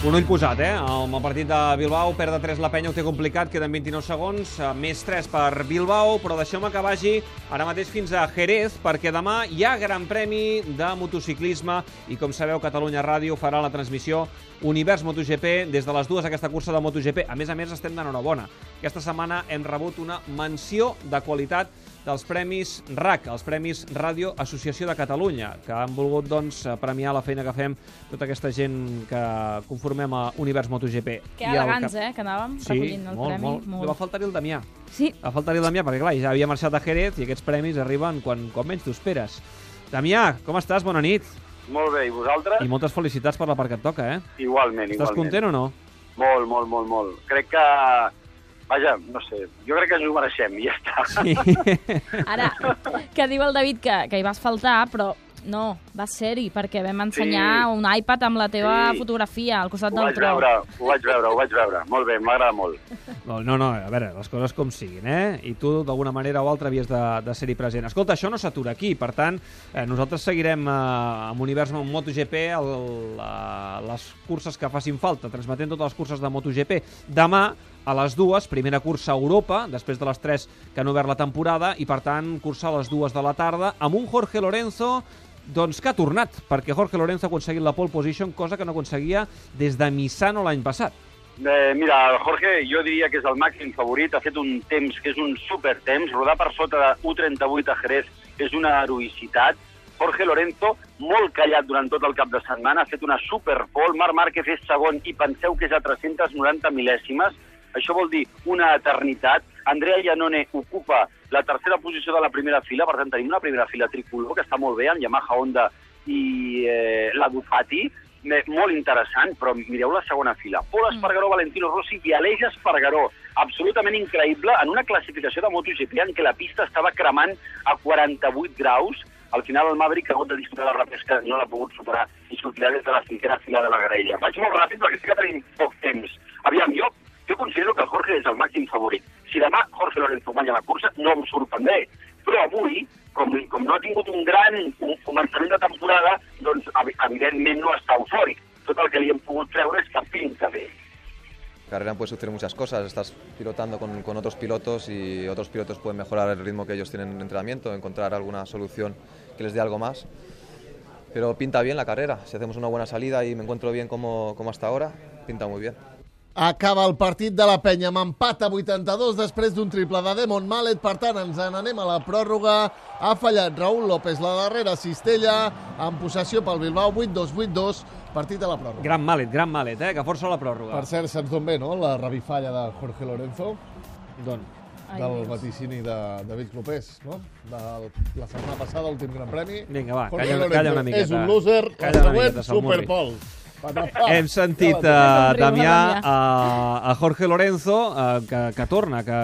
Un ull posat, eh? El partit de Bilbao perd de 3 la penya, ho té complicat, queden 29 segons, eh, més 3 per Bilbao, però deixeu-me que vagi ara mateix fins a Jerez, perquè demà hi ha Gran Premi de motociclisme i, com sabeu, Catalunya Ràdio farà la transmissió Univers MotoGP des de les dues aquesta cursa de MotoGP. A més a més, estem d'enhorabona. Aquesta setmana hem rebut una menció de qualitat dels Premis RAC, els Premis Ràdio Associació de Catalunya, que han volgut doncs, premiar la feina que fem tota aquesta gent que conformem a Univers MotoGP. Que elegants, cap- eh, que anàvem Sí, recollint el molt, premi. molt. Li va faltar-hi el Damià. Sí, Va faltar-hi el Damià, perquè clar, ja havia marxat a Jerez i aquests premis arriben quan, quan menys t'ho esperes. Damià, com estàs? Bona nit. Molt bé, i vosaltres? I moltes felicitats per la part que et toca, eh? Igualment, Estàs igualment. content o no? Molt, molt, molt, molt. Crec que... Vaja, no sé, jo crec que ens ho mereixem i ja està. Sí. ara, que diu el David que, que hi vas faltar, però no, vas ser-hi, perquè vam ensenyar Sí. un iPad amb la teva Sí. fotografia al costat Ho del vaig tro. veure, ho vaig veure, ho vaig veure. Molt bé, m'agrada molt. No, no, no, a veure, les coses com siguin, eh? I tu, d'alguna manera o altra, havies de, de ser-hi present. Escolta, això no s'atura aquí, per tant, eh, nosaltres seguirem eh, amb Univers MotoGP el, la, les curses que facin falta, transmetent totes les curses de MotoGP. Demà, a les dues, primera cursa a Europa, després de les tres que han obert la temporada, i per tant, cursa a les dues de la tarda, amb un Jorge Lorenzo doncs que ha tornat, perquè Jorge Lorenzo ha aconseguit la pole position, cosa que no aconseguia des de Misano l'any passat. Eh, mira, Jorge, jo diria que és el màxim favorit, ha fet un temps que és un super temps, rodar per sota de 1.38 a Jerez és una heroïcitat. Jorge Lorenzo, molt callat durant tot el cap de setmana, ha fet una super pole, Marc Márquez és segon i penseu que és a 390 mil·lèsimes, això vol dir una eternitat. Andrea Iannone ocupa la tercera posició de la primera fila, per tant tenim una primera fila tricolor que està molt bé, amb Yamaha Honda i eh, la Ducati, molt interessant, però mireu la segona fila. Pol Espargaró, Valentino Rossi i Aleix Espargaró. Absolutament increïble en una classificació de MotoGP en què la pista estava cremant a 48 graus. Al final el Maverick ha hagut de disputar la repesca, no l'ha pogut superar i sortirà des de la cinquena fila de la graella. Vaig molt ràpid perquè sí que tenim poc temps. Aviam, jo, jo considero que Jorge és el màxim favorit. Si demà Jorge Lorenzo guanya la cursa, no em sorprendré. Però avui, com, com no ha tingut un gran un començament de temporada, doncs evi- evidentment no està eufòric. Tot el que li hem pogut treure és que pinta bé. carrera puede suceder muchas cosas. Estás pilotando con, con otros pilotos y otros pilotos pueden mejorar el ritmo que ellos tienen en entrenamiento, encontrar alguna solución que les dé algo más. Pero pinta bien la carrera. Si hacemos una buena salida y me encuentro bien como, como hasta ahora, pinta muy bien. Acaba el partit de la penya amb empat a 82 després d'un triple de Demon Mallet. Per tant, ens n'anem a la pròrroga. Ha fallat Raúl López, la darrera cistella, en possessió pel Bilbao, 8-2, 8-2, partit a la pròrroga. Gran malet, gran malet, eh? Que força la pròrroga. Per cert, se'ns don bé, no?, la revifalla de Jorge Lorenzo, Don. Del vaticini de David Clopés, no?, de la setmana passada, últim Gran Premi. Vinga, va, Jorge calla, Lorenzo calla una miqueta. És un loser, Calla el una miqueta, Salmurri. Superpol. Patapà. Hem sentit, uh. Damià, Damià. a, a Jorge Lorenzo, uh, que, que torna, que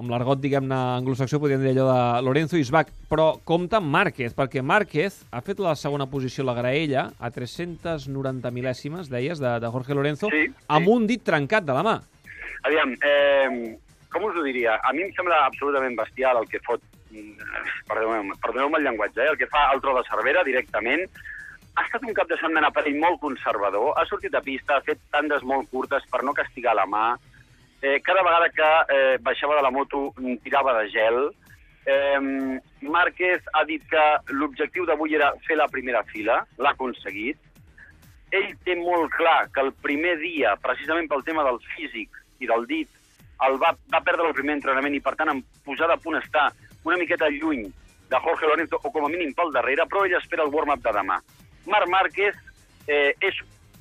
amb l'argot, diguem-ne, anglosaxó, podríem dir allò de Lorenzo is back, però compta amb Márquez, perquè Márquez ha fet la segona posició a la graella a 390 mil·lèsimes, deies, de, de Jorge Lorenzo, Sí, sí. amb un dit trencat de la mà. Aviam, eh, com us ho diria? A mi em sembla absolutament bestial el que fot... Perdoneu-me perdoneu el llenguatge, eh? el que fa el tro de Cervera directament. Ha estat un cap de setmana per ell molt conservador, ha sortit a pista, ha fet tandes molt curtes per no castigar la mà, eh, cada vegada que eh, baixava de la moto mm, tirava de gel. Eh, Márquez ha dit que l'objectiu d'avui era fer la primera fila, l'ha aconseguit. Ell té molt clar que el primer dia, precisament pel tema del físic i del dit, el va, va perdre el primer entrenament i, per tant, en posada a punt està una miqueta lluny de Jorge Lorenzo, o com a mínim pel darrere, però ell espera el warm-up de demà. Marc Márquez eh, és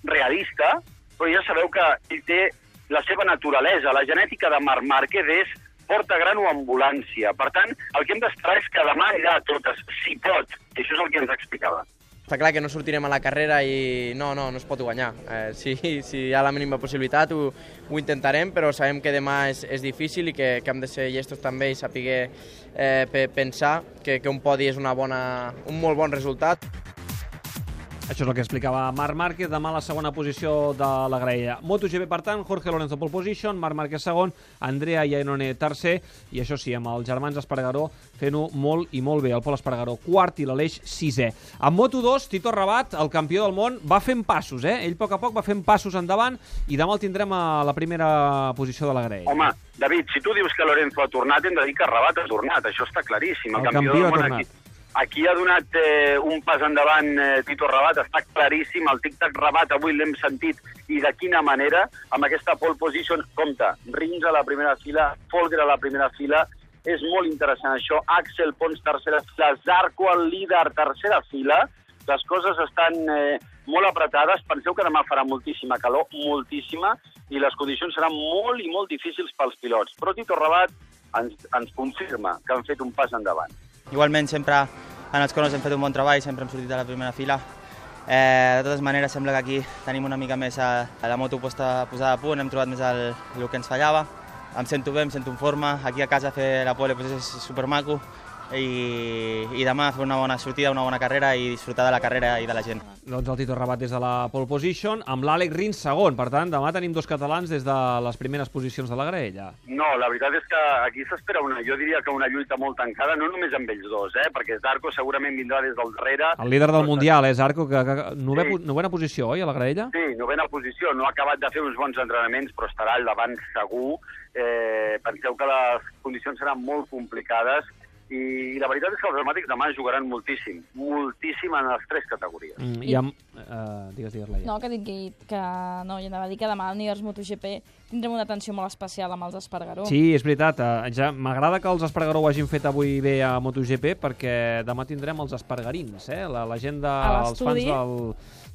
realista, però ja sabeu que ell té la seva naturalesa. La genètica de Marc Márquez és porta gran o ambulància. Per tant, el que hem d'esperar és que demà anirà a totes, si pot. I això és el que ens explicava. Està clar que no sortirem a la carrera i no, no, no es pot guanyar. Eh, si, si hi ha la mínima possibilitat ho, ho intentarem, però sabem que demà és, és difícil i que, que hem de ser llestos també i saber eh, pe- pensar que, que un podi és una bona, un molt bon resultat. Això és el que explicava Marc Márquez, demà a la segona posició de la graella. MotoGP, per tant, Jorge Lorenzo pole position, Marc Márquez segon, Andrea Iannone tercer, i això sí, amb els germans Espargaró fent-ho molt i molt bé. El Pol Espargaró quart i l'Aleix sisè. En Moto2, Tito Rabat, el campió del món, va fent passos, eh? Ell a poc a poc va fent passos endavant i demà el tindrem a la primera posició de la graella. Home, David, si tu dius que Lorenzo ha tornat, hem de dir que Rabat ha tornat. Això està claríssim. El campió ha tornat. aquí, aquí ha donat eh, un pas endavant eh, Tito Rabat, està claríssim. El tic-tac Rabat avui l'hem sentit i de quina manera, amb aquesta pole position, compte, Rins a la primera fila, Folger a la primera fila, és molt interessant això. Axel Pons, tercera fila, Zarco, el líder, tercera fila. Les coses estan eh, molt apretades. Penseu que demà farà moltíssima calor, moltíssima, i les condicions seran molt i molt difícils pels pilots. Però Tito Rabat ens, ens confirma que han fet un pas endavant. Igualment, sempre en els conos hem fet un bon treball, sempre hem sortit a la primera fila. Eh, de totes maneres, sembla que aquí tenim una mica més a, a la moto posta, posada a punt, hem trobat més el, el que ens fallava. Em sento bé, em sento en forma. Aquí a casa fer la pole pues, és supermaco i, i demà fer una bona sortida, una bona carrera i disfrutar de la carrera i de la gent. Doncs el Tito Rabat des de la pole position, amb l'Àlex Rins segon. Per tant, demà tenim dos catalans des de les primeres posicions de la graella. No, la veritat és que aquí s'espera una, jo diria que una lluita molt tancada, no només amb ells dos, eh, perquè Zarco segurament vindrà des del darrere. El líder del Mundial, és Arco, que, que novè, Sí. sí. novena posició, oi, a la graella? Sí, novena posició. No ha acabat de fer uns bons entrenaments, però estarà al davant segur. Eh, penseu que les condicions seran molt complicades i, la veritat és que els dramàtics demà jugaran moltíssim, moltíssim en les tres categories. Mm, I amb... Uh, digues, digues, Laia. No, que dic que, que no, jo anava a dir que demà al Univers MotoGP tindrem una atenció molt especial amb els Espargaró. Sí, és veritat. eh, Ja M'agrada que els Espargaró ho hagin fet avui bé a MotoGP perquè demà tindrem els espargarins, eh? la, la gent de, A els fans del,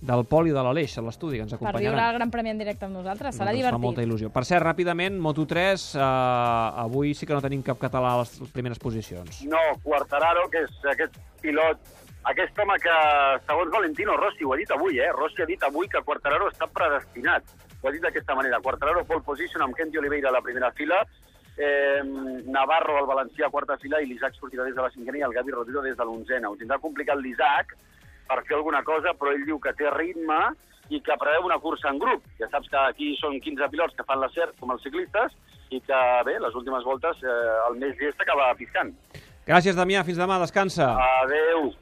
del Pol i de l'Aleix, a l'estudi, que ens per viure acompanyaran. el Gran Premi en directe amb nosaltres. Serà Doncs Fa molta divertit. il·lusió. Per cert, ràpidament, Moto3, eh, avui sí que no tenim cap català a les primeres posicions. No, Quartararo, que és aquest pilot, aquest home que, segons Valentino Rossi, ho ha dit avui, eh? Rossi ha dit avui que Quartararo està predestinat. Ho ha dit d'aquesta manera. Quartararo pole position amb Kenty Oliveira a la primera fila, eh, Navarro al valencià a quarta fila i l'Isaac sortirà des de la cinquena i el Gavi Rodrigo des de l'onzena. Ho tindrà complicat l'Isaac per fer alguna cosa, però ell diu que té ritme i que preveu una cursa en grup. Ja saps que aquí són 15 pilots que fan la CERT, com els ciclistes, i que, bé, les últimes voltes eh, el més llest acaba piscant. Gràcies, Damià. Fins demà. Descansa. Adeu.